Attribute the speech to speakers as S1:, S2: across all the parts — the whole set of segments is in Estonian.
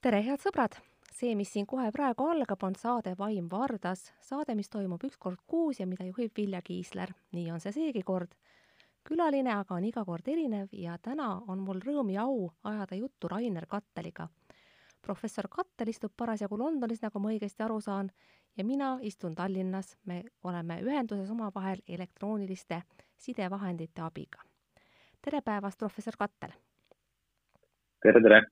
S1: tere, head sõbrad! see, mis siin kohe praegu algab, on saade Vaim Vardas, saade, mis toimub üks kord kuus ja mida juhib Vilja Kiisler. nii on see seegi kord. külaline aga on iga kord erinev ja täna on mul rõõm ja au ajada juttu Rainer Katteliga. professor Kattel istub parasjagu Londonis, nagu ma õigesti aru saan, ja mina istun Tallinnas. me oleme ühenduses omavahel elektrooniliste sidevahendite abiga. tere päevast, professor Kattel!
S2: tere, tere!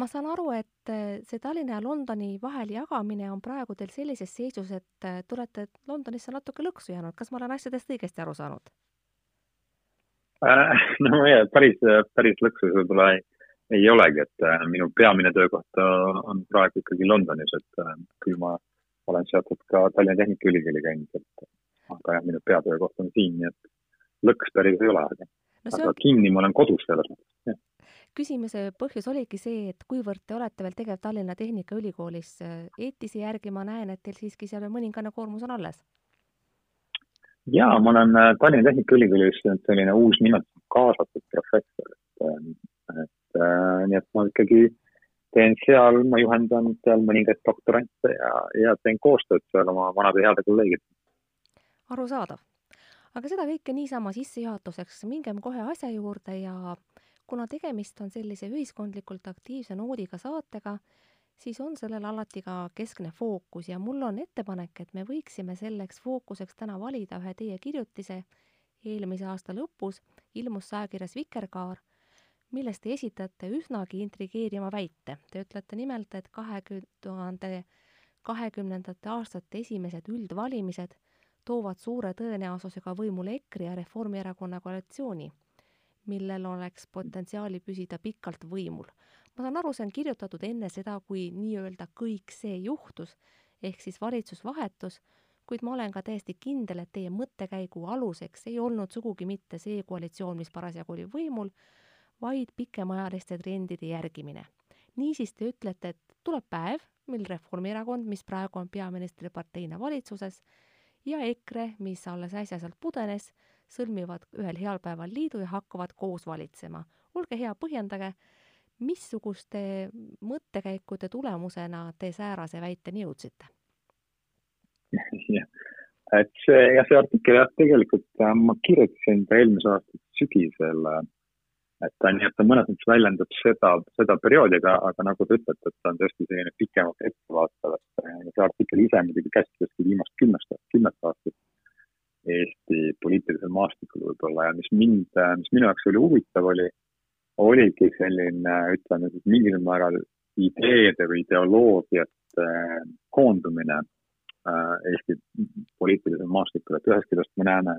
S1: Ma saan aru, et äh, see Tallinna ja Londoni vahel jagamine on praegu teil sellises seisus, et äh, te olete Londonisse natuke lõksu jäänud, kas ma olen asjadest õigesti aru saanud
S2: äh,? no ja päris, päris lõksus võib-olla ei, ei olegi, et minu peamine töökoht on praegu ikkagi Londonis, et küll ma olen seotud ka Tallinna Tehnikaülikooli käinud, et aga jah, minu peatöökoht on siin, nii et lõks päris ei ole, aga no, aga on... kinni ma olen kodus selles mõttes, jah
S1: küsimuse põhjus oligi see, et kuivõrd te olete veel tegev Tallinna Tehnikaülikoolis, eetise järgi ma näen, et teil siiski seal mõningane koormus on alles.
S2: ja ma olen äh, Tallinna Tehnikaülikoolis selline uus nimetus, kaasatud professor, et, äh, et äh, nii et ma ikkagi teen seal, ma juhendan seal mõningaid doktorante ja, ja teen koostööd seal oma vanade heade kolleegidega.
S1: arusaadav. aga seda kõike niisama sissejuhatuseks, mingem kohe asja juurde ja kuna tegemist on sellise ühiskondlikult aktiivse noodiga saatega, siis on sellel alati ka keskne fookus ja mul on ettepanek, et me võiksime selleks fookuseks täna valida ühe teie kirjutise. eelmise aasta lõpus ilmus ajakirjas Vikerkaar, milles te esitate üsnagi intrigeeriva väite. Te ütlete nimelt, et kahekümne tuhande kahekümnendate aastate esimesed üldvalimised toovad suure tõenäosusega võimule EKRE ja Reformierakonna koalitsiooni millel oleks potentsiaali püsida pikalt võimul. ma saan aru, see on kirjutatud enne seda, kui nii-öelda kõik see juhtus, ehk siis valitsus vahetus, kuid ma olen ka täiesti kindel, et teie mõttekäigu aluseks ei olnud sugugi mitte see koalitsioon, mis parasjagu oli võimul, vaid pikemaajaliste trendide järgimine. niisiis te ütlete, et tuleb päev, mil Reformierakond, mis praegu on peaministriparteina valitsuses, ja EKRE, mis alles äsja sealt pudenes, sõlmivad ühel heal päeval liidu ja hakkavad koos valitsema. olge hea, põhjendage, missuguste mõttekäikude tulemusena te säärase väiteni jõudsite?
S2: jah, et see, jah, see artikkel jah, tegelikult äh, ma kirjutasin ta eelmise aasta sügisel, äh, et ta nii, et ta mõnes mõttes väljendab seda, seda perioodi, aga, aga nagu te ütlete, et ta on tõesti selline pikemalt ettevaatav, et äh, see artikkel ise muidugi käsitleski viimast kümnest, kümmet aastat Eesti poliitilisel maastikul võib-olla ja mis mind, mis minu jaoks oli huvitav, oli, oligi selline, ütleme siis mingil määral ideede või ideoloogiate koondumine äh, Eesti poliitilisel maastikul, et ühest küljest me näeme,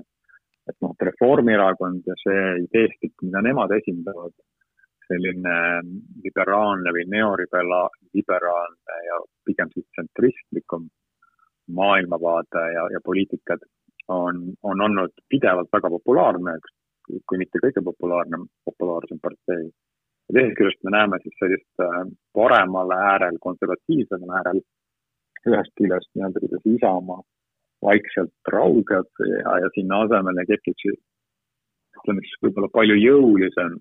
S2: et noh, et Reformierakond ja see ideestik, mida nemad esindavad, selline liberaalne või neoliberaalne ja pigem siis tsentristlikum maailmavaade ja, ja poliitikad on, on olnud pidevalt väga populaarne, kui mitte kõige populaarne, populaarsem partei. ja teisest küljest me näeme siis sellist äh, paremale äärel, konservatiivsemal äärel, ühest küljest nii-öelda, kuidas Isamaa vaikselt raugeb ja, ja sinna asemele tekib siis ütleme siis võib-olla palju jõulisem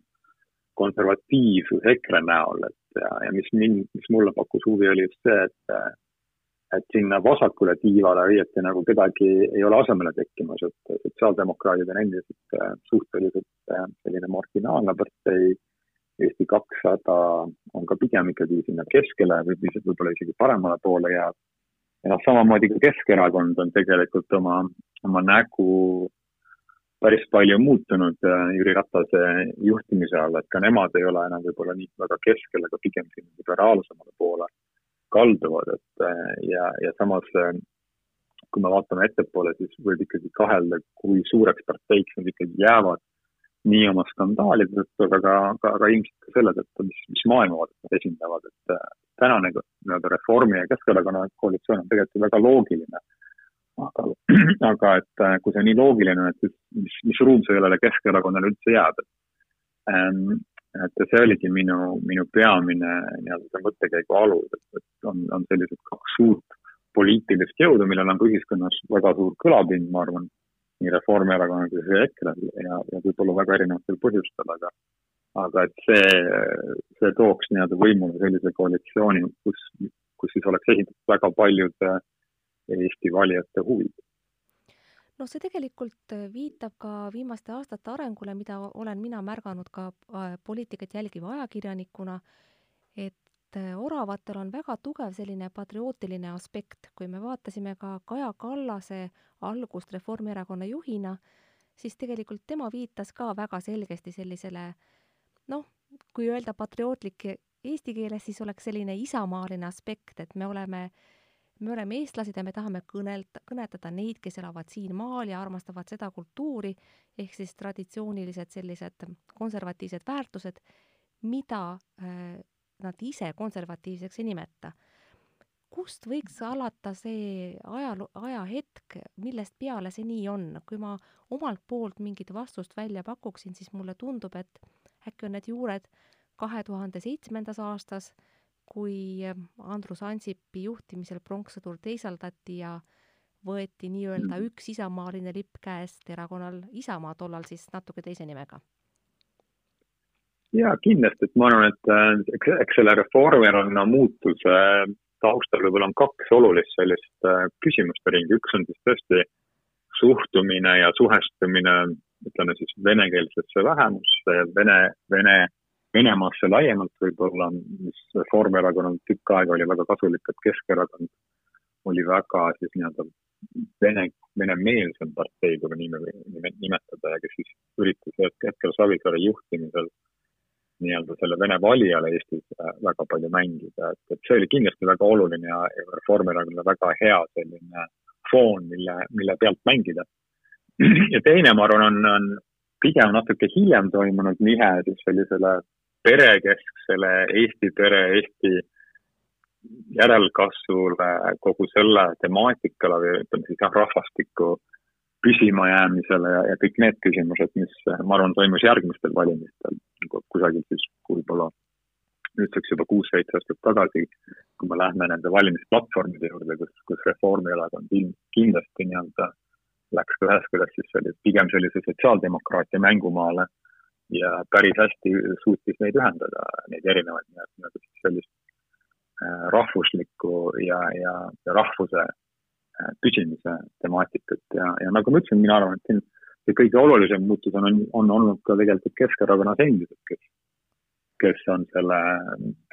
S2: konservatiivsus EKRE näol, et ja, ja mis mind, mis mulle pakkus huvi, oli just see, et et sinna vasakule tiivale õieti nagu kedagi ei ole asemele tekkimas, et sotsiaaldemokraadid on endiselt äh, suhteliselt äh, selline marginaalne partei. Eesti kakssada on ka pigem ikkagi sinna keskele või võib-olla isegi paremale poole jääb. ja noh, samamoodi ka Keskerakond on tegelikult oma, oma nägu päris palju muutunud äh, Jüri Ratase juhtimise all, et ka nemad ei ole enam võib-olla nii väga keskel, aga pigem sinna liberaalsemale poole kalduvad, et äh, ja, ja samas äh, kui me vaatame ettepoole, siis võib ikkagi kahelda, kui suureks parteiks nad ikkagi jäävad nii oma skandaalide tõttu, aga ka, ka, ka ilmselt ka selle tõttu, mis, mis maailmavaadet nad esindavad, et äh, tänane nii-öelda Reformi ja Keskerakonna koalitsioon on tegelikult väga loogiline. aga, aga et kui see nii loogiline on, et mis, mis ruum sellele Keskerakonnale üldse jääb, et ähm, et see oligi minu, minu peamine nii-öelda mõttekäigu alus, et, et on, on sellised kaks suurt poliitilist jõudu, millel on ka ühiskonnas väga suur kõlapind, ma arvan, nii Reformierakonnal kui EKRE-l ja, ja võib-olla väga erinevatel põhjustel, aga aga et see, see tooks nii-öelda võimule sellise koalitsiooni, kus, kus siis oleks esindatud väga paljude Eesti valijate huvid
S1: noh, see tegelikult viitab ka viimaste aastate arengule, mida olen mina märganud ka äh, poliitikat jälgiva ajakirjanikuna, et äh, oravatel on väga tugev selline patriootiline aspekt. kui me vaatasime ka Kaja Kallase algust Reformierakonna juhina, siis tegelikult tema viitas ka väga selgesti sellisele noh, kui öelda patriootlik eesti keeles, siis oleks selline isamaaline aspekt, et me oleme äh, me oleme eestlased ja me tahame kõnelt-, kõnetada neid, kes elavad siin maal ja armastavad seda kultuuri, ehk siis traditsioonilised sellised konservatiivsed väärtused, mida äh, nad ise konservatiivseks ei nimeta. kust võiks alata see ajaloo, ajahetk, millest peale see nii on? kui ma omalt poolt mingit vastust välja pakuksin, siis mulle tundub, et äkki on need juured kahe tuhande seitsmendas aastas kui Andrus Ansipi juhtimisel pronkssõdur teisaldati ja võeti nii-öelda mm. üks isamaaline lipp käest erakonnal Isamaa, tollal siis natuke teise nimega.
S2: ja kindlasti, et ma arvan, et äh, eks, eks selle Reformierakonna muutuse taustal võib-olla on kaks olulist sellist äh, küsimuste ringi, üks on siis tõesti suhtumine ja suhestumine, ütleme siis venekeelsesse vähemusse ja vene, vene Venemaasse laiemalt võib-olla, mis Reformierakonnal tükk aega oli väga kasulik, et Keskerakond oli väga siis nii-öelda vene, venemeelsem partei, kui nii me nimetada ja kes siis üritas hetkel Savisaare juhtimisel nii-öelda selle vene valijale Eestis äh, väga palju mängida, et, et see oli kindlasti väga oluline ja, ja Reformierakonnale väga hea selline foon, mille, mille pealt mängida. ja teine, ma arvan, on, on pigem natuke hiljem toimunud nihe siis sellisele perekesksele Eesti pere, Eesti järelkasvule, kogu selle temaatikale või ütleme siis jah, rahvastiku püsimajäämisele ja, ja kõik need küsimused, mis ma arvan, toimus järgmistel valimistel kusagil siis võib-olla nüüdseks juba kuus-seitse aastat tagasi, kui me lähme nende valimisplatvormide juurde, kus, kus Reformierakond kindlasti nii-öelda läks ühest küljest siis sellise, pigem sellise sotsiaaldemokraatia mängumaale ja päris hästi suutis neid ühendada, neid erinevaid nii-öelda sellist äh, rahvuslikku ja, ja, ja rahvuse äh, püsimise temaatikat. Ja, ja nagu ma ütlesin, mina arvan, et siin see kõige olulisem muutus on, on olnud ka tegelikult Keskerakonnas endiselt, kes, kes on selle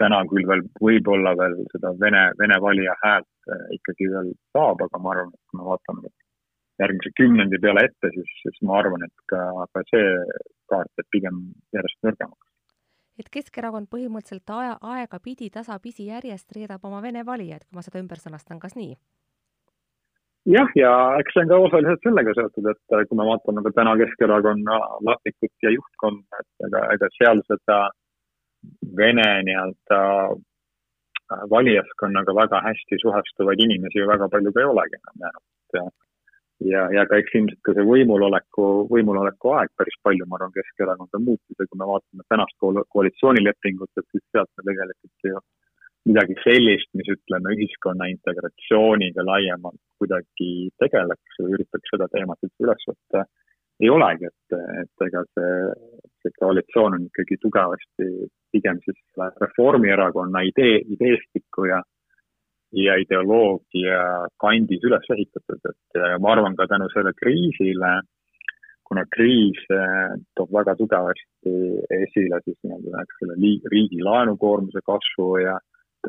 S2: täna küll veel, võib-olla veel seda vene, vene valija häält äh, ikkagi veel saab, aga ma arvan, et kui me vaatame järgmise kümnendi peale ette, siis, siis ma arvan, et ka, ka see kaart jääb pigem järjest nõrgemaks.
S1: et Keskerakond põhimõtteliselt aja, aegapidi tasapisi järjest reedab oma vene valijaid, kui ma seda ümber sõnastan, kas nii?
S2: jah, ja eks see on ka osaliselt sellega seotud, et kui me vaatame ka täna Keskerakonna lastikut ja juhtkonda, et ega, ega seal seda vene nii-öelda valijaskonnaga väga hästi suhestuvaid inimesi ju väga palju ka ei olegi enam jäänud ja, ja ka eks ilmselt ka see võimuloleku, võimuloleku aeg päris palju, ma arvan, Keskerakonda muutis ja kui me vaatame tänast koalitsioonilepingut, et siis sealt me tegelikult ju midagi sellist, mis ütleme, ühiskonna integratsiooniga laiemalt kuidagi tegeleks või üritaks seda teemat üldse üles võtta, ei olegi, et, et ega see, see koalitsioon on ikkagi tugevasti pigem siis Reformierakonna idee, ideestiku ja ja ideoloogia kandis üles ehitatud, et ma arvan ka tänu selle kriisile, kuna kriis eh, toob väga tugevasti esile siis nii-öelda eks selle riigi laenukoormuse kasvu ja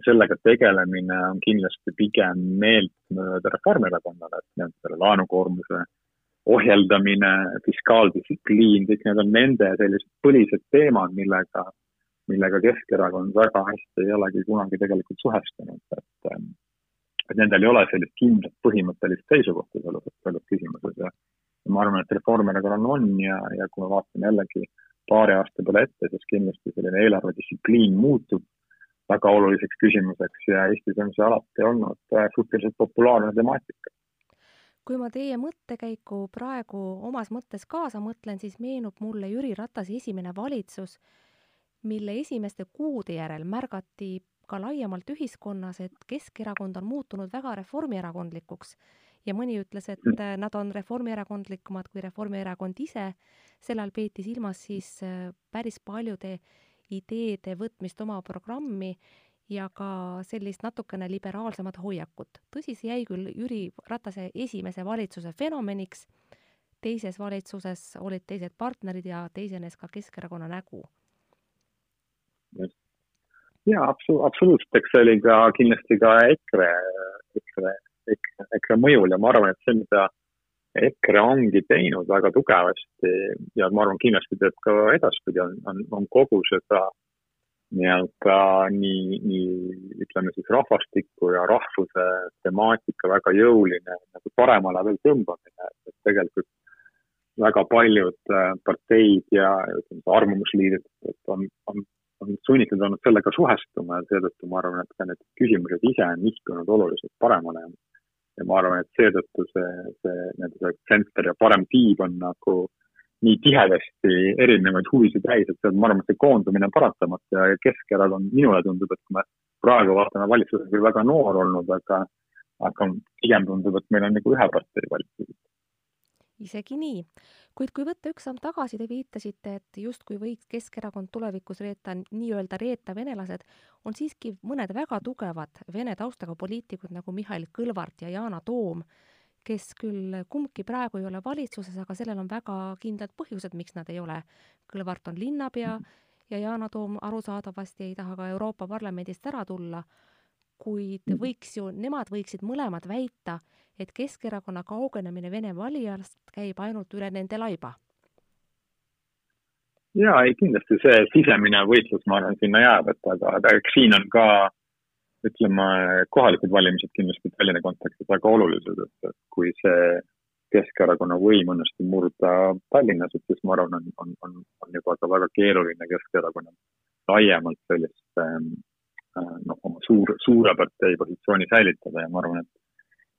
S2: sellega tegelemine on kindlasti pigem meeltmööda Reformierakonnale, et nii-öelda laenukoormuse ohjeldamine, fiskaaldistsipliin, kõik need on nende sellised põlised teemad, millega millega Keskerakond väga hästi ei olegi kunagi tegelikult suhestunud, et ähm, et nendel ei ole sellist kindlat põhimõttelist seisukohta selles, selles küsimuses ja ma arvan, et Reformierakonnal on ja, ja kui me vaatame jällegi paari aasta peale ette, siis kindlasti selline eelarvedistsipliin muutub väga oluliseks küsimuseks ja Eestis on see alati olnud äh, suhteliselt populaarne temaatika.
S1: kui ma teie mõttekäiku praegu omas mõttes kaasa mõtlen, siis meenub mulle Jüri Ratase esimene valitsus mille esimeste kuude järel märgati ka laiemalt ühiskonnas, et Keskerakond on muutunud väga reformierakondlikuks ja mõni ütles, et
S2: Mm.
S1: äh, nad on reformierakondlikumad kui Reformierakond ise. sel ajal peeti silmas siis äh, päris paljude ideede võtmist oma programmi ja ka sellist natukene liberaalsemat hoiakut. tõsi, see jäi küll Jüri Ratase esimese valitsuse fenomeniks, teises valitsuses olid teised partnerid ja teisenes ka Keskerakonna nägu.
S2: Jaa, absu-, absoluutselt, eks see oli ka kindlasti ka EKRE, EKRE, EKRE, EKRE mõjul ja ma arvan, et see, mida EKRE ongi teinud väga tugevasti ja ma arvan, kindlasti teeb ka edaspidi, on, on, on kogu seda nii-öelda nii, nii ütleme siis rahvastiku ja rahvuse temaatika väga jõuline nagu paremale veel tõmbamine, et tegelikult väga paljud äh, parteid ja ütleme, arvamusliidrid on, on on sunnitud olnud sellega suhestuma ja seetõttu ma arvan, et ka need küsimused ise on nihkunud oluliselt paremale. ja ma arvan, et seetõttu see, see nii-öelda tsenter ja parem tiib on nagu nii tihedasti erinevaid huvisid täis, et see, ma arvan, et see koondumine on paratamatu ja Keskerakond, minule tundub, et kui me praegu vaatame, valitsus on küll väga noor olnud, aga, aga pigem tundub, et meil on nagu ühe partei valitsus
S1: isegi nii. kuid kui võtta üks samm tagasi, te viitasite, et justkui võiks Keskerakond tulevikus reeta, nii-öelda reeta venelased, on siiski mõned väga tugevad vene taustaga poliitikud nagu Mihhail Kõlvart ja Yana Toom, kes küll kumbki praegu ei ole valitsuses, aga sellel on väga kindlad põhjused, miks nad ei ole. Kõlvart on linnapea ja Yana Toom arusaadavasti ei taha ka Euroopa Parlamendist ära tulla, kuid võiks ju, nemad võiksid mõlemad väita, et Keskerakonna kaugenemine Vene valijast käib ainult üle nende laiba.
S2: ja ei, kindlasti see sisemine võitlus, ma arvan, sinna jääb, et aga, aga eks siin on ka ütleme, kohalikud valimised kindlasti Tallinna kontekstis väga olulised, et, et kui see Keskerakonna võim õnnestub murda Tallinnas, et siis ma arvan, on, on, on, on juba ka väga keeruline Keskerakonnal laiemalt sellist ähm, noh, oma suur, suure partei positsiooni säilitada ja ma arvan, et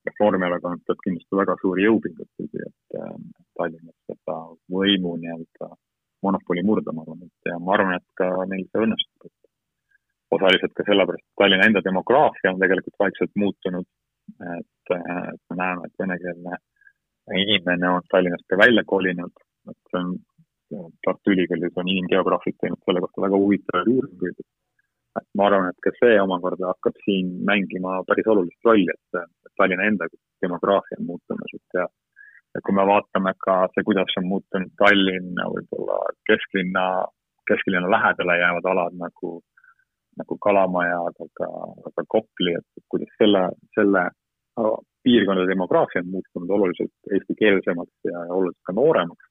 S2: Reformierakond teeb kindlasti väga suuri jõupingutusi, et äh, Tallinnas seda võimu nii-öelda monopoli murda, ma arvan, et ja ma arvan, et ka neil see õnnestub, et osaliselt ka sellepärast, et Tallinna enda demograafia on tegelikult vaikselt muutunud, et, et me näeme, et venekeelne inimene on Tallinnast ka välja kolinud, et see on, Tartu Ülikoolis on inimgeograafid teinud selle kohta väga huvitavaid uuringuid, et ma arvan, et ka see omakorda hakkab siin mängima päris olulist rolli, et Tallinna enda demograafia on muutumas, et ja ja kui me vaatame ka see, kuidas on muutunud Tallinna võib-olla kesklinna, kesklinna lähedale jäävad alad nagu, nagu Kalamaja, aga ka Kopli, et kuidas selle, selle piirkondade demograafia on muutunud oluliselt eestikeelsemaks ja oluliselt ka nooremaks.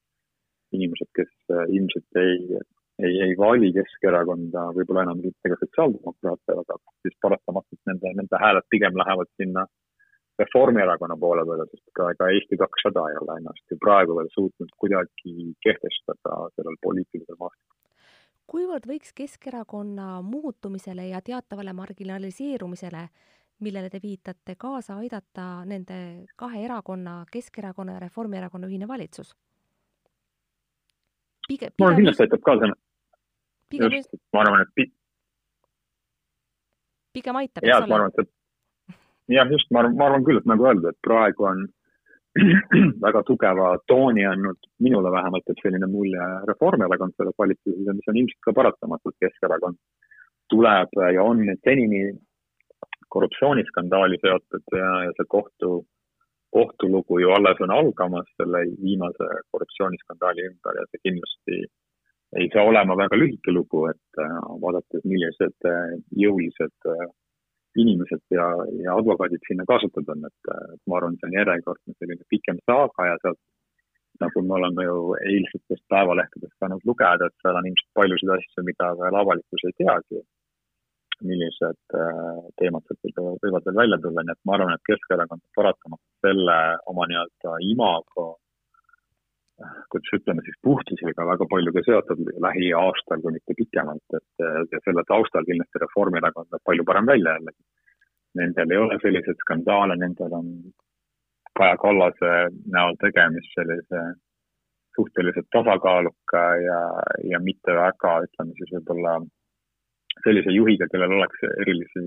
S2: inimesed, kes ilmselt ei, ei, ei vali Keskerakonda, võib-olla enam mitte ka sotsiaaldemokraate, aga siis paratamatult nende, nende hääled pigem lähevad sinna Reformierakonna poole peale, sest ka ega Eesti kakssada ei ole ennast ju praegu veel suutnud kuidagi kehtestada sellel poliitilisel maastikul.
S1: kuivõrd võiks Keskerakonna muutumisele ja teatavale marginaliseerumisele, millele te viitate, kaasa aidata nende kahe erakonna, Keskerakonna ja Reformierakonna ühine valitsus?
S2: pigem, ma arvan, kindlasti aitab kaasa.
S1: Pigem
S2: just, ma arvan, et pi...
S1: pigem aitab,
S2: ole? ma arvan, et jah, just, ma arvan, ma arvan küll, et nagu öeldud, et praegu on väga tugeva tooni andnud minule vähemalt, et selline mulje Reformierakond selles valitsuses ja mis on ilmselt ka paratamatult Keskerakond tuleb ja on senini korruptsiooniskandaali seotud ja, ja see kohtu, kohtulugu ju alles on algamas selle viimase korruptsiooniskandaali ümber ja see kindlasti ei saa olema väga lühike lugu, et äh, vaadates, millised äh, jõulised äh, inimesed ja, ja advokaadid sinna kaasatud on, et, ma arvan, see on järjekordne selline pikem saaga ja sealt nagu me oleme ju eilsetest päevalehtedest saanud lugeda, et seal on ilmselt paljusid asju, mida veel avalikkus ei teagi. millised teemad sealt võivad veel välja tulla, nii et ma arvan, et Keskerakond paratamatult selle oma nii-öelda imago kuidas ütleme siis puhtisega väga palju ka seotud lähiaastal, kui mitte pikemalt, et selle taustal kindlasti Reformierakond näeb palju parem välja jällegi. Nendel ei ole selliseid skandaale, nendel on Kaja Kallase näol tegemist sellise suhteliselt tasakaaluka ja, ja mitte väga, ütleme siis võib-olla sellise juhiga, kellel oleks erilisi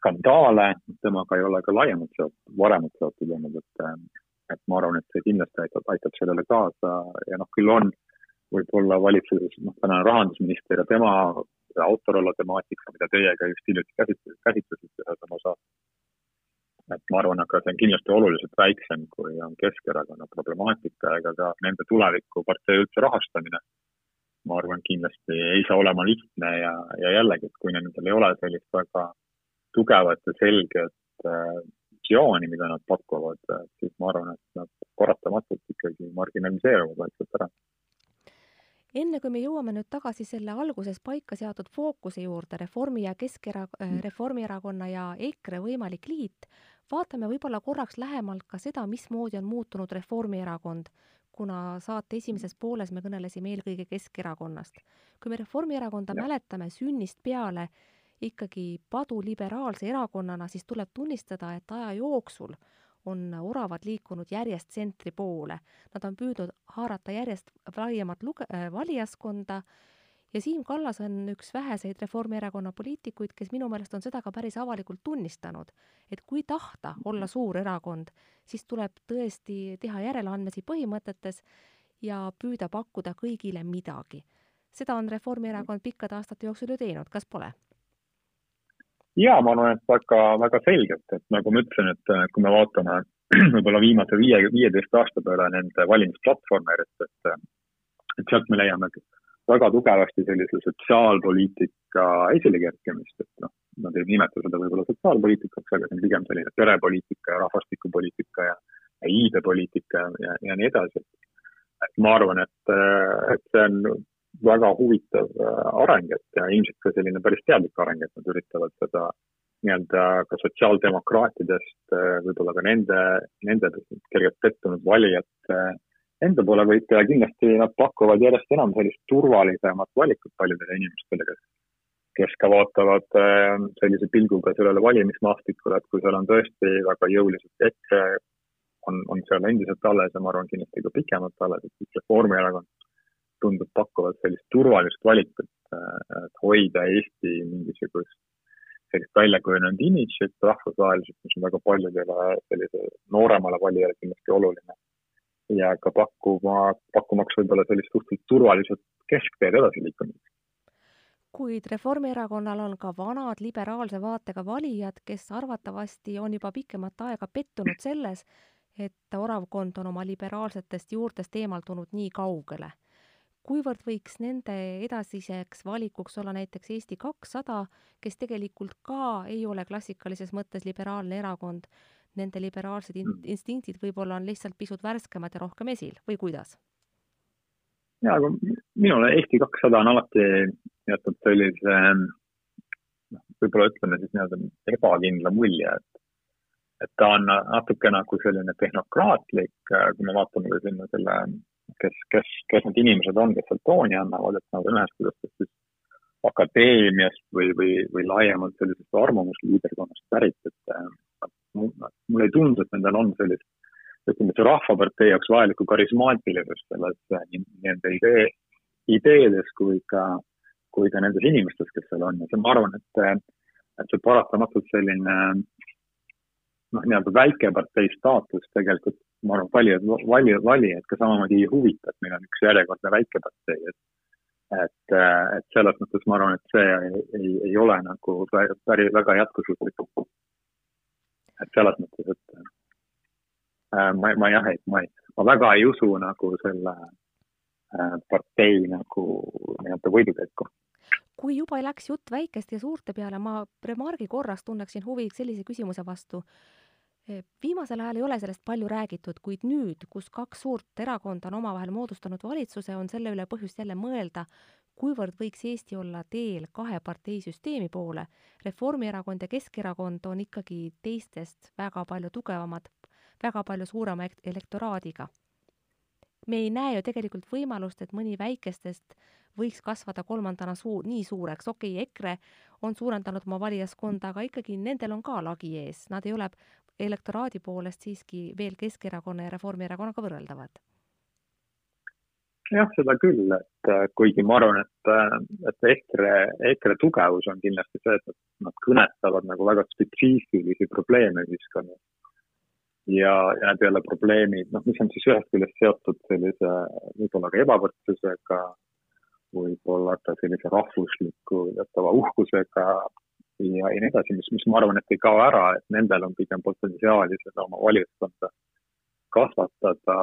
S2: skandaale, temaga ei ole ka laiemalt seotud, varemalt seotud olnud, et, et ma arvan, et see kindlasti aitab, aitab sellele kaasa ja noh, küll on võib-olla valitsuses, noh, tänane rahandusminister ja tema Autorollo temaatika, mida teie ka just hiljuti käsitlesite, käsitlesite ühes saates. et ma arvan, aga see on kindlasti oluliselt väiksem, kui on Keskerakonna problemaatika ega ka nende tuleviku partei üldse rahastamine. ma arvan, kindlasti ei saa olema lihtne ja, ja jällegi, et kui nendel ei ole sellist väga tugevat ja selget äh, visiooni, mida nad pakuvad, siis ma arvan, et nad paratamatult ikkagi marginaliseeruvad vaikselt ära
S1: enne kui me jõuame nüüd tagasi selle alguses paika seatud fookuse juurde, Reformi ja Keskera-, äh, mm. Reformierakonna ja EKRE võimalik liit, vaatame võib-olla korraks lähemalt ka seda, mismoodi on muutunud Reformierakond, kuna saate esimeses pooles me kõnelesime eelkõige Keskerakonnast. kui me Reformierakonda ja. mäletame sünnist peale ikkagi paduliberaalse erakonnana, siis tuleb tunnistada, et aja jooksul on oravad liikunud järjest tsentri poole. Nad on püüdnud haarata järjest laiemat luge-, äh, valijaskonda ja Siim Kallas on üks väheseid Reformierakonna poliitikuid, kes minu meelest on seda ka päris avalikult tunnistanud, et kui tahta olla suur erakond, siis tuleb tõesti teha järeleandmisi põhimõtetes ja püüda pakkuda kõigile midagi. seda on Reformierakond pikkade aastate jooksul ju teinud, kas pole?
S2: Ja ma arvan, et väga, väga selgelt, et nagu ma ütlesin, et äh, kui me vaatame võib-olla viimase viie, viieteist aasta peale nende valimisplatvorme järjest, et, äh, et sealt me leiame väga tugevasti sellise sotsiaalpoliitika esilekerkimist, et noh, nad ei nimeta seda võib-olla sotsiaalpoliitikaks, aga see on pigem selline perepoliitika ja rahvastikupoliitika ja, ja iibepoliitika ja, ja nii edasi. et ma arvan, et, äh, et see on väga huvitav äh, areng, et ja ilmselt ka selline päris teadlik areng, et nad üritavad seda nii-öelda ka sotsiaaldemokraatidest äh, võib-olla ka nende, nende kergelt pettunud valijate enda poole võita ja kindlasti nad pakuvad järjest enam sellist turvalisemat valikut paljudele inimestele, kes, kes ka vaatavad äh, sellise pilguga sellele valimismaastikule, et kui seal on tõesti väga jõuliselt EKRE, on, on seal endiselt alles ja ma arvan, kindlasti ka pikemalt alles, et siis Reformierakond tundub pakkuvat sellist turvalist valikut, et hoida Eesti mingisugust sellist väljakujunenud imidžit rahvusvaheliselt, mis on väga paljudele sellise nooremale valijale kindlasti oluline. ja ka pakkuma, pakkumaks võib-olla sellist suhteliselt turvaliselt keskteed edasiliikumiseks
S1: kuid Reformierakonnal on ka vanad liberaalse vaatega valijad, kes arvatavasti on juba pikemat aega pettunud selles, et oravkond on oma liberaalsetest juurtest eemaldunud nii kaugele kuivõrd võiks nende edasiseks valikuks olla näiteks Eesti kakssada, kes tegelikult ka ei ole klassikalises mõttes liberaalne erakond, nende liberaalsed in mm. instinktid võib-olla on lihtsalt pisut värskemad ja rohkem esil või kuidas?
S2: jaa, aga minule Eesti kakssada on alati jätnud sellise noh, võib-olla ütleme siis nii-öelda ebakindla mulje, et et ta on natuke nagu selline tehnokraatlik, kui me vaatame ka sinna selle kes, kes, kes need inimesed on, kes seal tooni annavad, et nad ühest küljest siis akadeemiast või, või, või laiemalt sellisest arvamusliiderkonnast pärit, et äh, mulle ei tundu, et nendel on sellist, ütleme, see Rahvapartei jaoks vajalikku karismaatilisust selles nii nende idee, ideedes kui ka, kui ka nendes inimestes, kes seal on. Ja see, ma arvan, et, et see paratamatult selline noh, nii-öelda väikepartei staatus tegelikult, ma arvan, valijad, valijad, valijaid ka samamoodi ei huvita, et meil on üks järjekordne väikepartei, et et, et selles mõttes ma arvan, et see ei, ei, ei ole nagu päris väga jätkusuutlik. et selles mõttes, et äh, ma, ma jah, et ma ei, ma väga ei usu nagu selle äh, partei nagu nii-öelda võidukäiku
S1: kui juba läks jutt väikeste ja suurte peale, ma remargi korras tunneksin huvi sellise küsimuse vastu viimasel ajal ei ole sellest palju räägitud, kuid nüüd, kus kaks suurt erakonda on omavahel moodustanud valitsuse, on selle üle põhjust jälle mõelda, kuivõrd võiks Eesti olla teel kahe parteisüsteemi poole. Reformierakond ja Keskerakond on ikkagi teistest väga palju tugevamad, väga palju suurema elektoraadiga. me ei näe ju tegelikult võimalust, et mõni väikestest võiks kasvada kolmandana suur, nii suureks, okei okay,, EKRE on suurendanud oma valijaskonda, aga ikkagi nendel on ka lagi ees, nad ei ole elektoraadi poolest siiski veel Keskerakonna ja Reformierakonnaga võrreldavad?
S2: jah, seda küll, et äh, kuigi ma arvan, et, äh, et EKRE, EKRE tugevus on kindlasti see, et nad kõnetavad nagu väga spetsiifilisi probleeme ühiskonnas. ja, ja need ei ole probleemid, noh, mis on siis ühest küljest seotud sellise võib-olla ka ebavõrdsusega, võib-olla ka sellise rahvusliku teatava uhkusega ja, ja nii edasi, mis, mis ma arvan, et ei kao ära, et nendel on pigem potentsiaali seda oma valijaskonda kasvatada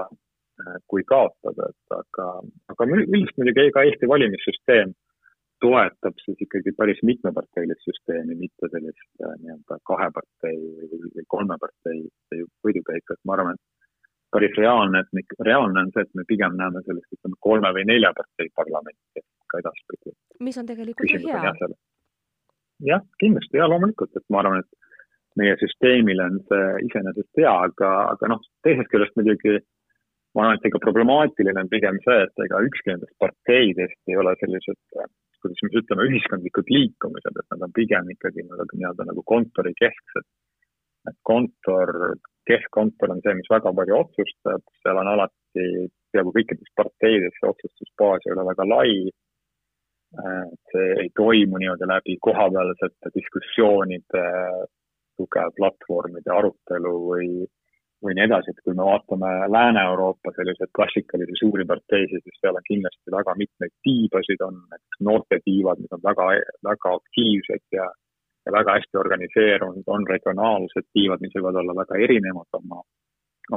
S2: Äh, kui kaotada, et aga, aga üldiselt muidugi ka Eesti valimissüsteem toetab siis ikkagi päris mitmeparteilist süsteemi, mitte sellist äh, nii-öelda kahe partei või, või kolme partei võidukäiku, et ma arvan, et päris reaalne, et me, reaalne on see, et me pigem näeme sellist, ütleme, kolme või nelja partei parlamenti ka edaspidi.
S1: mis on tegelikult ju hea.
S2: Jah, kindlasti ja loomulikult, et ma arvan, et meie süsteemile on see iseenesest hea, aga, aga noh, teisest küljest muidugi ma arvan, et ega problemaatiline on pigem see, et ega ükski nendest parteidest ei ole sellised, kuidas me ütleme, ühiskondlikud liikumised, et nad on pigem ikkagi nii-öelda nagu kontorikesksed. et kontor, keskkontor on see, mis väga palju otsustab, seal on alati peaaegu kõikides parteides see otsustusbaas ei ole väga lai. See ei toimu nii-öelda läbi kohapealsete diskussioonide tugev platvormide arutelu või või nii edasi, et kui me vaatame Lääne-Euroopa selliseid klassikalisi suuri parteisid, siis seal on kindlasti väga mitmeid tiibasid, on näiteks noortetiivad, mis on väga, väga aktiivsed ja, ja väga hästi organiseerunud, on regionaalsed tiivad, mis võivad olla väga erinevad oma,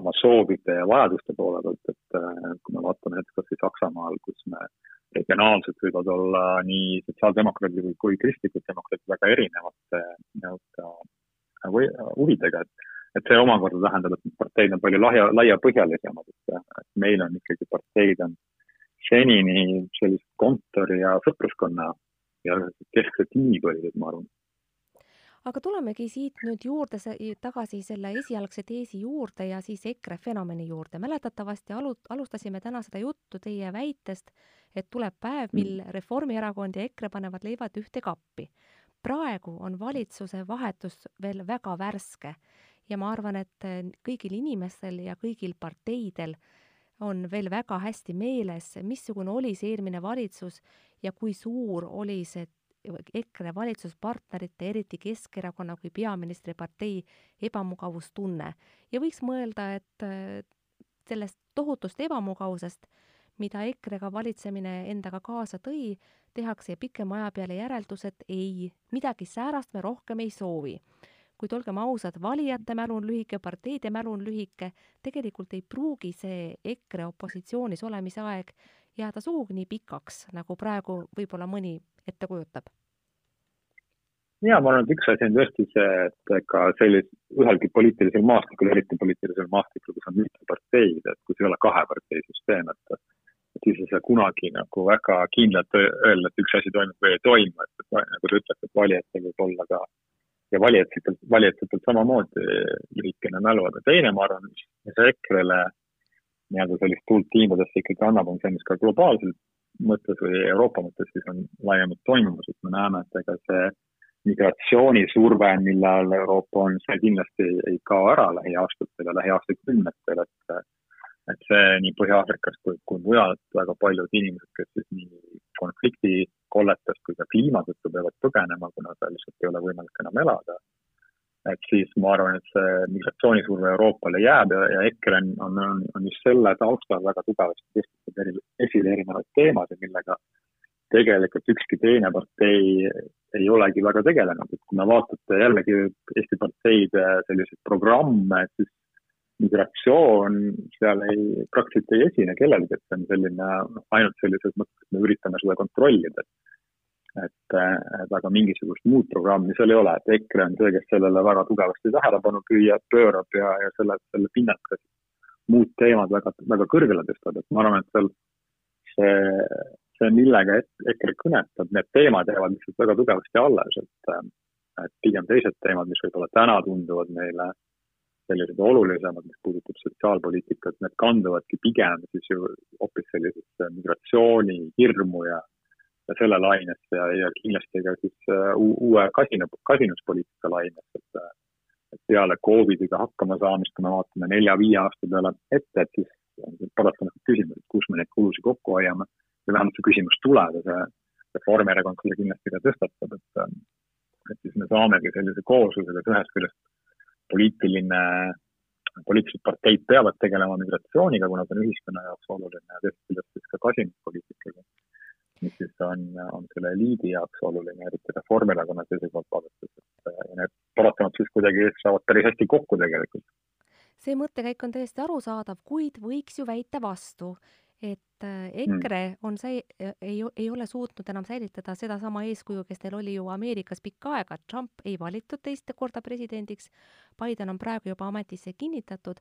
S2: oma soovide ja vajaduste poole pealt, et äh, kui me vaatame näiteks kas või Saksamaal, kus me regionaalselt võivad olla nii sotsiaaldemokraadid kui kristlikud demokraadid väga erinevate nii-öelda huvidega, et et see omakorda tähendab, et parteid on palju lahja, laiapõhjalisemad, et, meil on ikkagi parteid on senini sellist kontori ja sõpruskonna ja kesksed tiimipõhised, ma arvan
S1: aga tulemegi siit nüüd juurde tagasi selle esialgse teesi juurde ja siis EKRE fenomeni juurde. mäletatavasti alu-, alustasime täna seda juttu teie väitest, et tuleb päev, mil mm. Reformierakond ja EKRE panevad leivad ühte kappi. praegu on valitsuse vahetus veel väga värske ja ma arvan, et äh, kõigil inimestel ja kõigil parteidel on veel väga hästi meeles, missugune oli see eelmine valitsus ja kui suur oli see EKRE valitsuspartnerite, eriti Keskerakonna kui peaministripartei ebamugavustunne. Ja võiks mõelda, et sellest tohutust ebamugavusest, mida EKRE-ga valitsemine endaga kaasa tõi, tehakse pikema aja peale järeldus, et ei, midagi säärast me rohkem ei soovi. Kuid olgem ausad, valijate mälu on lühike, parteide mälu on lühike, tegelikult ei pruugi see EKRE opositsioonis olemise aeg jääda sugugi nii pikaks, nagu praegu võib-olla mõni ette kujutab.
S2: ja ma arvan, et üks asi on tõesti see, et ega sellist, ühelgi poliitilisel maastikul, eriti poliitilisel maastikul, kus on mitu parteid, et kui see ei ole kahe partei süsteem, et et siis ei saa kunagi nagu väga kindlalt öelda, et üks asi toimub või ei toimu, et, et nagu te ütlete, et valijatel võib olla ka ja valijatelt, valijatelt samamoodi lühikene mälu, aga teine, ma arvan, mis EKRE-le nii-öelda sellist tuult tiimudesse ikkagi annab, on see, mis ka globaalselt mõttes või Euroopa mõttes siis on laiemalt toimumas, et me näeme, et ega see migratsioonisurve, mille all Euroopa on, see kindlasti ei kao ära lähiaastatel ja lähiaastakümnetel, et et see nii Põhja-Aafrikas kui, kui mujal, et väga paljud inimesed, kes siis nii konfliktikolletest kui ka kliima tõttu peavad põgenema, kuna seal lihtsalt ei ole võimalik enam elada. Et siis ma arvan, et see migratsioonisurve Euroopale jääb ja, ja EKRE on, on, on, on just selle taustal väga tugevasti tõstnud eri, esile erinevaid teemasid, millega tegelikult ükski teine partei ei olegi väga tegelenud, et kui me vaatate jällegi Eesti parteide selliseid programme, siis migratsioon seal ei, praktiliselt ei esine kellelgi, et see on selline noh, ainult sellises mõttes, et me üritame seda kontrollida. et, et aga mingisugust muud programmi seal ei ole, et EKRE on see, kes sellele väga tugevasti tähelepanu püüab, pöörab ja, ja selle, selle pinnalt ka muud teemad väga, väga kõrgele tõstab, et ma arvan, et seal see, see, millega EKRE kõnetab, need teemad jäävad lihtsalt väga tugevasti alles, et, et pigem teised teemad, mis võib-olla täna tunduvad meile sellised olulisemad, mis puudutab sotsiaalpoliitikat, need kanduvadki pigem siis ju hoopis sellisesse migratsiooni hirmu ja selle lainesse ja, ja kindlasti ka siis uh, uue kasina, kasinuspoliitika lainesse, et et peale Covidiga hakkama saamist, kui me vaatame nelja-viie aasta peale ette, et siis on paratamatult küsimus, et kus me neid kulusid kokku hoiame. Või vähemalt see küsimus tuleb ja see Reformierakond selle kindlasti ka tõstatab, et, et siis me saamegi sellise kooslusega, et ühest küljest poliitiline, poliitilised parteid peavad tegelema migratsiooniga, kuna see on ühiskonna jaoks oluline ja teisest küljest siis ka kasinuspoliitikaga, mis siis on, on selle eliidi jaoks oluline, eriti Reformierakonna seisukohalt vaadates, et need paratamatult siis kuidagi saavad päris hästi kokku tegelikult.
S1: See mõttekäik on täiesti arusaadav, kuid võiks ju väita vastu, et äh, EKRE mm. on säi-, ei, ei ole suutnud enam säilitada sedasama eeskuju, kes neil oli ju Ameerikas pikka aega, Trump ei valitud teist korda presidendiks, Biden on praegu juba ametisse kinnitatud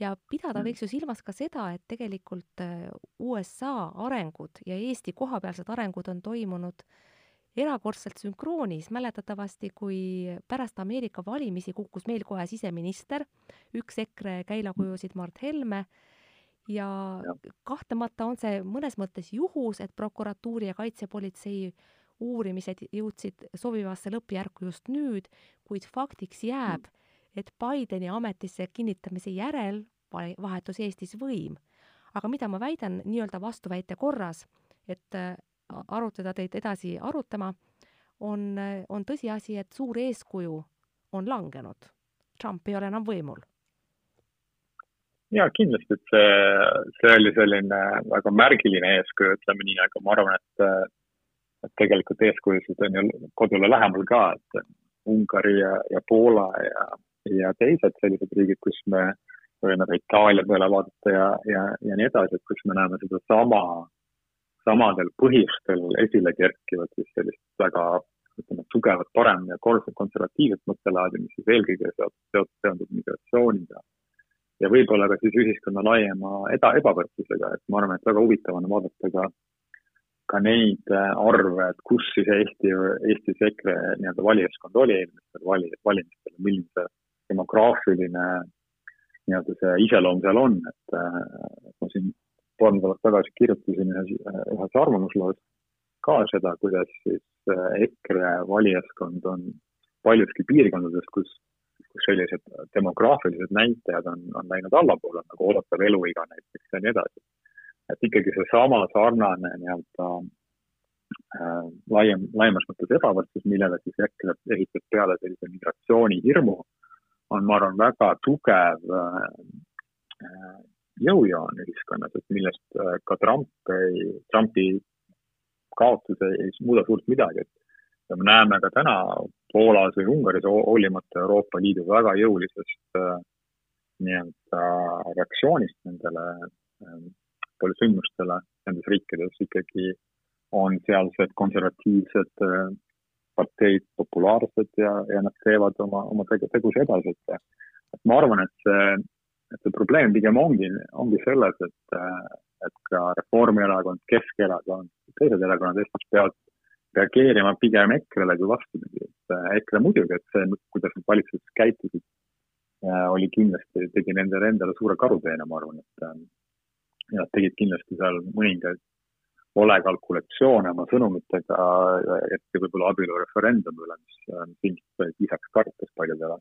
S1: ja pidada mm. võiks ju silmas ka seda, et tegelikult äh, USA arengud ja Eesti kohapealsed arengud on toimunud erakordselt sünkroonis, mäletatavasti kui pärast Ameerika valimisi kukkus meil kohe siseminister, üks EKRE käilakujusid Mart Helme ja kahtlemata on see mõnes mõttes juhus, et prokuratuuri ja kaitsepolitsei uurimised jõudsid sobivasse lõppjärku just nüüd, kuid faktiks jääb, et Bideni ametisse kinnitamise järel vahetus Eestis võim. aga mida ma väidan nii-öelda vastuväite korras, et arutada teid edasi arutama, on, on tõsiasi, et suur eeskuju on langenud. Trump ei ole enam võimul.
S2: ja kindlasti, et see, see oli selline väga märgiline eeskuju, ütleme nii, aga ma arvan, et, et tegelikult eeskujusid on ju kodule lähemal ka, et Ungari ja, ja Poola ja, ja teised sellised riigid, kus me võime ka Itaalia peale vaadata ja, ja, ja nii edasi, et kus me näeme sedasama samadel põhjustel esile kerkivad siis sellist väga ütleme, tugevat parem- ja konservatiivset mõttelaadi, mis siis eelkõige seondub migratsiooniga. ja võib-olla ka siis ühiskonna laiema eda, ebavõrdsusega, et ma arvan, et väga huvitav on vaadata ka ka neid äh, arve, et kus siis Eesti, Eestis EKRE nii-öelda valijaskond oli eelmistel vali, valimistel, milline see demograafiline nii-öelda see iseloom seal on, et äh, ma siin paar nädalat tagasi kirjutasin ühes, ühes arvamusloos ka seda, kuidas siis äh, EKRE valijaskond on paljuski piirkondades, kus, kus sellised demograafilised näitajad on, on läinud allapoole, nagu oodatav eluiga näiteks ja nii edasi. et ikkagi seesama sarnane nii-öelda äh, laiem, laiemas mõttes ebavõrdsus, millele siis EKRE ehitab peale sellise migratsioonihirmu, on, ma arvan, väga tugev äh, jõujoon ühiskonnas, et millest äh, ka Trump ei, Trumpi kaotus ei, ei muuda suurt midagi, et ja me näeme ka täna Poolas või Ungaris hoolimata Euroopa Liidu väga jõulisest äh, nii-öelda reaktsioonist nendele sündmustele nendes riikides ikkagi on sealsed konservatiivsed parteid populaarsed ja, ja nad teevad oma, oma tegusid edasi, et et ma arvan, et see et see probleem pigem ongi, ongi selles, et, et ka Reformierakond, Keskerakond, teised erakonnad Eestis peavad reageerima pigem EKRE-le kui vastupidi, et EKRE muidugi, et see, kuidas nad valitsuses käitusid, oli kindlasti, tegi nendele endale suure karuteene, ma arvan, et ja nad tegid kindlasti seal mõningaid valekalkulatsioone oma sõnumitega, eriti võib-olla abielureferendumi üle, mis, ilmselt lisaks kartus paljudele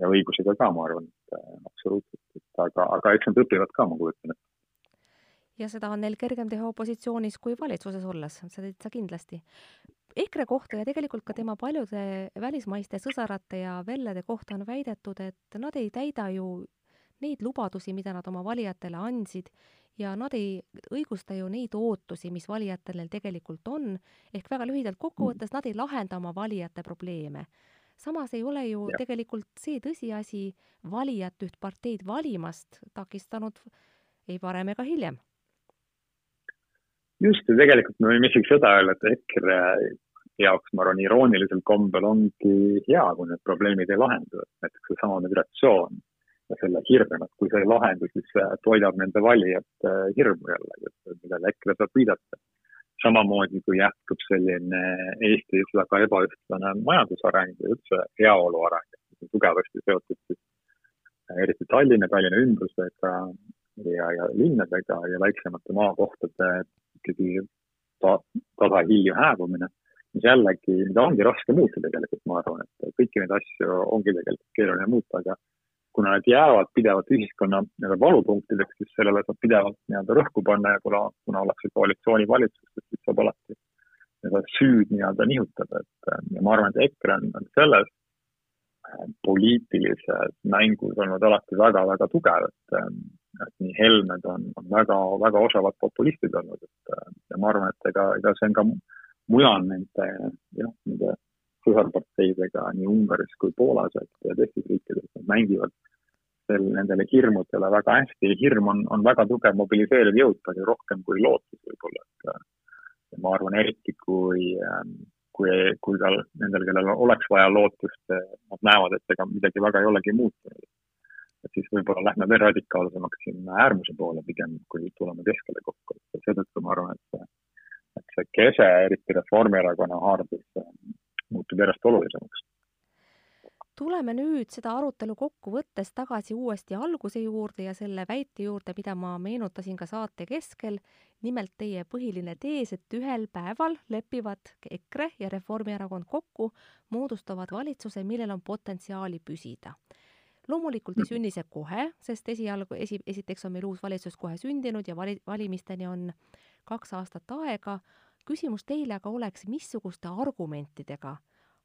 S2: ja õigusega ka, ma arvan, et äh, absoluutselt, et aga, aga eks nad õpivad ka, ma kujutan ette.
S1: ja seda on neil kergem teha opositsioonis kui valitsuses olles, seda täitsa kindlasti. EKRE kohta ja tegelikult ka tema paljude välismaiste sõsarate ja vellede kohta on väidetud, et nad ei täida ju neid lubadusi, mida nad oma valijatele andsid ja nad ei õigusta ju neid ootusi, mis valijatel neil tegelikult on, ehk väga lühidalt kokku võttes, nad ei lahenda oma valijate probleeme. Samas ei ole ju ja. tegelikult see tõsiasi valijat üht parteid valimast takistanud ei varem ega hiljem.
S2: just, ja tegelikult me võime isegi seda öelda, et EKRE jaoks, ma arvan, iroonilisel kombel ongi hea, kui need probleemid ei lahendu, näiteks seesama migratsioon ja selle hirm, et kui see ei lahendu, siis toidab nende valijate hirmu jällegi, millele EKRE saab viidata. Samamoodi kui jätkub selline Eestis väga ebaühtlane majandusareng ja üldse heaolu areng, mis on tugevasti seotud siis äh, eriti Tallinna, Tallinna ümbrusega ja, ja linnadega ja väiksemate maakohtade ikkagi ta, tasahilju hääbumine, mis jällegi, mida ongi raske muuta tegelikult, ma arvan, et kõiki neid asju ongi tegelikult keeruline muuta, aga kuna need jäävad pidevalt ühiskonna nii-öelda valupunktideks, siis sellele saab pidevalt nii-öelda rõhku panna ja kuna, kuna ollakse koalitsioonivalitsustes, siis saab alati seda süüd nii-öelda nihutada, et ja ma arvan, et EKRE on, on selles äh, poliitilises mängus olnud alati väga-väga tugev, et, äh, et nii Helmed on, on väga, väga osavad populistid olnud, et äh, ja ma arvan, et ega, ega see on ka mujal nende, jah, nende sõsarparteidega nii Ungaris kui Poolas, et ja teistes riikides, nad mängivad sel, nendele hirmudele väga hästi. hirm on, on väga tugev mobiliseeriv jõud, palju rohkem kui lootus võib-olla, et ja ma arvan, eriti kui, kui, kui ka nendel, kellel oleks vaja lootust, nad näevad, et ega midagi väga ei olegi muutunud. et siis võib-olla lähme veel radikaalsemaks sinna äärmuse poole pigem, kui tuleme keskele kokku, et seetõttu ma arvan, et see, et see kese, eriti Reformierakonna haardus, muutub järjest olulisemaks.
S1: tuleme nüüd seda arutelu kokku võttes tagasi uuesti alguse juurde ja selle väite juurde, mida ma meenutasin ka saate keskel. nimelt teie põhiline tees, et ühel päeval lepivad EKRE ja Reformierakond kokku, moodustavad valitsuse, millel on potentsiaali püsida loomulikult ei sünni see kohe, sest esialgu, esi, esiteks on meil uus valitsus kohe sündinud ja vali, valimisteni on kaks aastat aega, küsimus teile aga oleks, missuguste argumentidega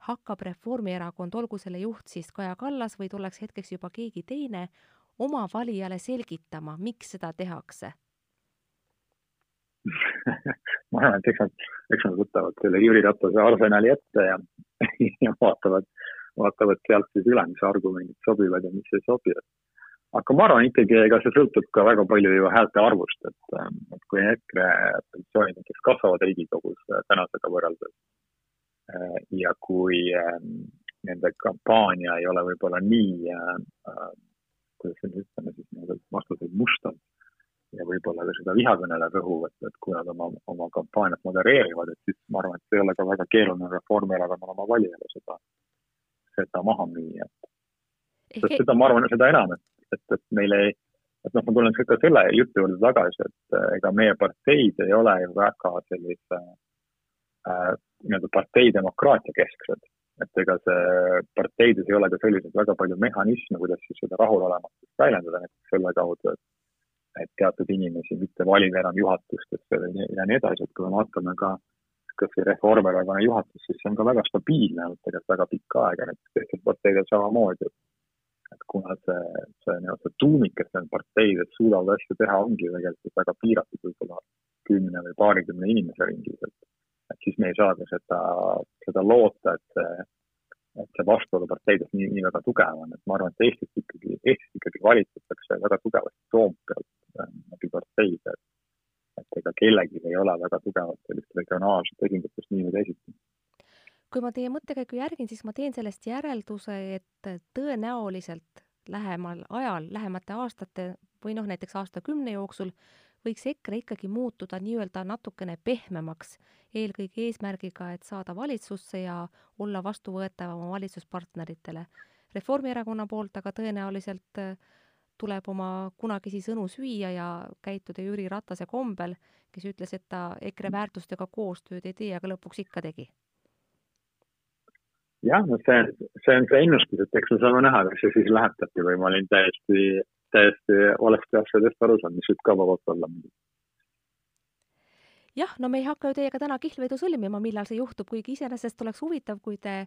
S1: hakkab Reformierakond, olgu selle juht siis Kaja Kallas või tulleks hetkeks juba keegi teine, oma valijale selgitama, miks seda tehakse?
S2: Ma arvan, et eks nad, eks nad võtavad selle Jüri Ratase arsenali ette ja, ja vaatavad, vaatavad sealt siis üle, mis argumendid sobivad ja mis ei sobi, aga ma arvan ikkagi, ega see sõltub ka väga palju ju häälte arvust, et, ähm, et kui EKRE positsioonid näiteks kasvavad Riigikogus äh, tänasega võrreldes äh, ja kui ähm, nende kampaania ei ole võib-olla nii äh,, kuidas nüüd ütleme siis nii-öelda vastuseid mustad ja võib-olla ka seda vihakõnele rõhuv, et, et kui nad oma, oma kampaaniat modereerivad, et siis ma arvan, et see ei ole ka väga keeruline Reformierakonnal oma valijale seda, seda maha müüa, et sest seda ma arvan, seda enam, et et, et meil ei, et noh, ma tulen ka selle jutu juurde tagasi, et äh, ega meie parteid ei ole ju väga sellise äh, nii-öelda parteidemokraatia kesksed. et ega see parteides ei ole ka selliseid väga palju mehhanisme, kuidas siis seda rahulolematust väljendada, näiteks selle kaudu, et et teatud inimesi mitte valida enam juhatustesse ja nii edasi, et kui me vaatame ka kas või Reformierakonna juhatus, siis see on ka väga stabiilne olnud tegelikult väga pikka aega, näiteks teistel parteidel samamoodi, et et kuna see, see nii-öelda tuumik, kes need parteides suudavad asju teha, ongi tegelikult väga piiratud võib-olla kümne või paarikümne inimese ringis, et, et siis me ei saa ka seda, seda loota, et see, et see vastuolu parteides nii, nii väga tugev on, et ma arvan, et Eestis ikkagi, Eestis ikkagi valitsetakse väga tugevasti Toompealt äh, läbi parteide, et et ega kellelgi ei ole väga tugevat sellist regionaalset esindatust nii või teisiti
S1: kui ma teie mõttekäiku järgin, siis ma teen sellest järelduse, et tõenäoliselt lähemal ajal, lähemate aastate või noh, näiteks aastakümne jooksul võiks EKRE ikkagi muutuda nii-öelda natukene pehmemaks, eelkõige eesmärgiga, et saada valitsusse ja olla vastuvõetav oma valitsuspartneritele. Reformierakonna poolt aga tõenäoliselt äh, tuleb oma kunagisi sõnu süüa ja käituda Jüri Ratase kombel, kes ütles, et ta EKRE väärtustega koostööd ei tee, aga lõpuks ikka tegi
S2: jah, no see, see on see ennustus, et eks me saame näha, kas see siis lähetabki või ma olin täiesti, täiesti valesti asjadest aru saanud, mis võib ka vabalt olla.
S1: jah, no me ei hakka ju teiega täna kihlvedu sõlmima, millal see juhtub, kuigi iseenesest oleks huvitav, kui te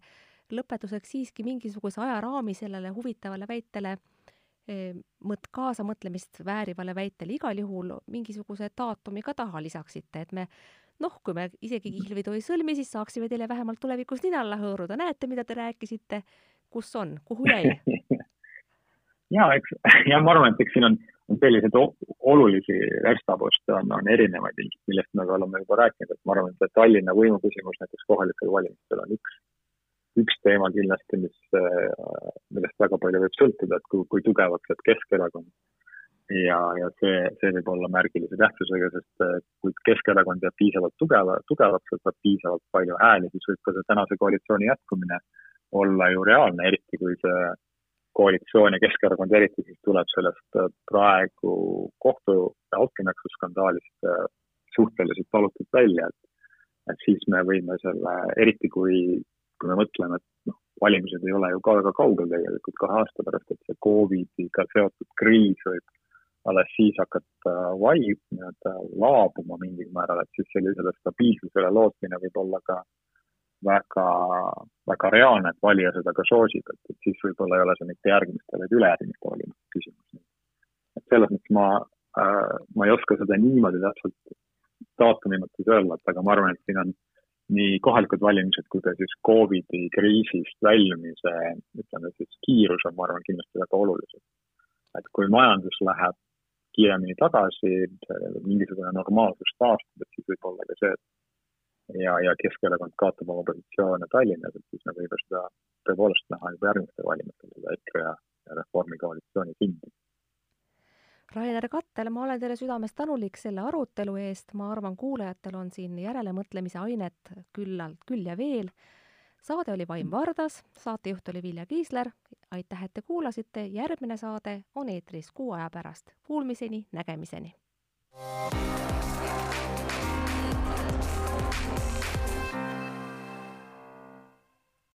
S1: lõpetuseks siiski mingisuguse ajaraami sellele huvitavale väitele eh, mõt-, kaasamõtlemist väärivale väitele igal juhul mingisuguse daatumi ka taha lisaksite, et me noh, kui me isegi kihlvedu ei sõlmi, siis saaksime teile vähemalt tulevikus nina alla hõõruda. näete, mida te rääkisite, kus on, kuhu jäi?
S2: ja eks, ja ma arvan, et eks siin on, on selliseid olulisi verstaposte on, on erinevaid, millest me oleme juba rääkinud, et ma arvan, et Tallinna võimu küsimus näiteks kohalikel valimistel on üks, üks teema kindlasti, mis, millest väga palju võib sõltuda, et kui, kui tugevaks jääb Keskerakond ja, ja see, see võib olla märgilise tähtsusega, sest äh, kui Keskerakond jääb piisavalt tugeva, tugevaks, saab piisavalt palju hääli, siis võib ka see tänase koalitsiooni jätkumine olla ju reaalne, eriti kui see koalitsioon ja Keskerakond eriti siis tuleb sellest äh, praegu kohtu ja altkäemaksu skandaalist äh, suhteliselt valutult välja, et et siis me võime selle, eriti kui, kui me mõtleme, et noh, valimised ei ole ju ka väga kaugel tegelikult kahe aasta pärast, et see Covidiga seotud kriis võib alles siis hakata vaib, nii-öelda laabuma mingil määral, et siis sellisele stabiilsusele lootmine võib olla ka väga, väga reaalne, et valija seda ka soosib, et, et siis võib-olla ei ole see mitte järgmiste, vaid ülejärgmiste valimiste küsimus. et selles mõttes ma äh,, ma ei oska seda niimoodi täpselt daatumi mõttes öelda, et aga ma arvan, et siin on nii kohalikud valimised kui ka siis Covidi kriisist väljumise, ütleme siis kiirus on, ma arvan, kindlasti väga olulised. et kui majandus läheb kiiremini tagasi, mingisugune normaalsus taastub, et siis võib olla ka see, et ja, ja Keskerakond kaotab oma positsioone Tallinnas, et siis me võime seda tõepoolest näha juba järgmistel valimistel, seda EKRE ja, Reformi koalitsiooni sindi
S1: Rainer Kattel, ma olen teile südamest tänulik selle arutelu eest, ma arvan, kuulajatel on siin järelemõtlemise ainet küllalt küll ja veel. Saade oli Vaim Vardas, saatejuht oli Vilja Kiisler, aitäh, et te kuulasite, järgmine saade on eetris kuu aja pärast. Kuulmiseni, nägemiseni!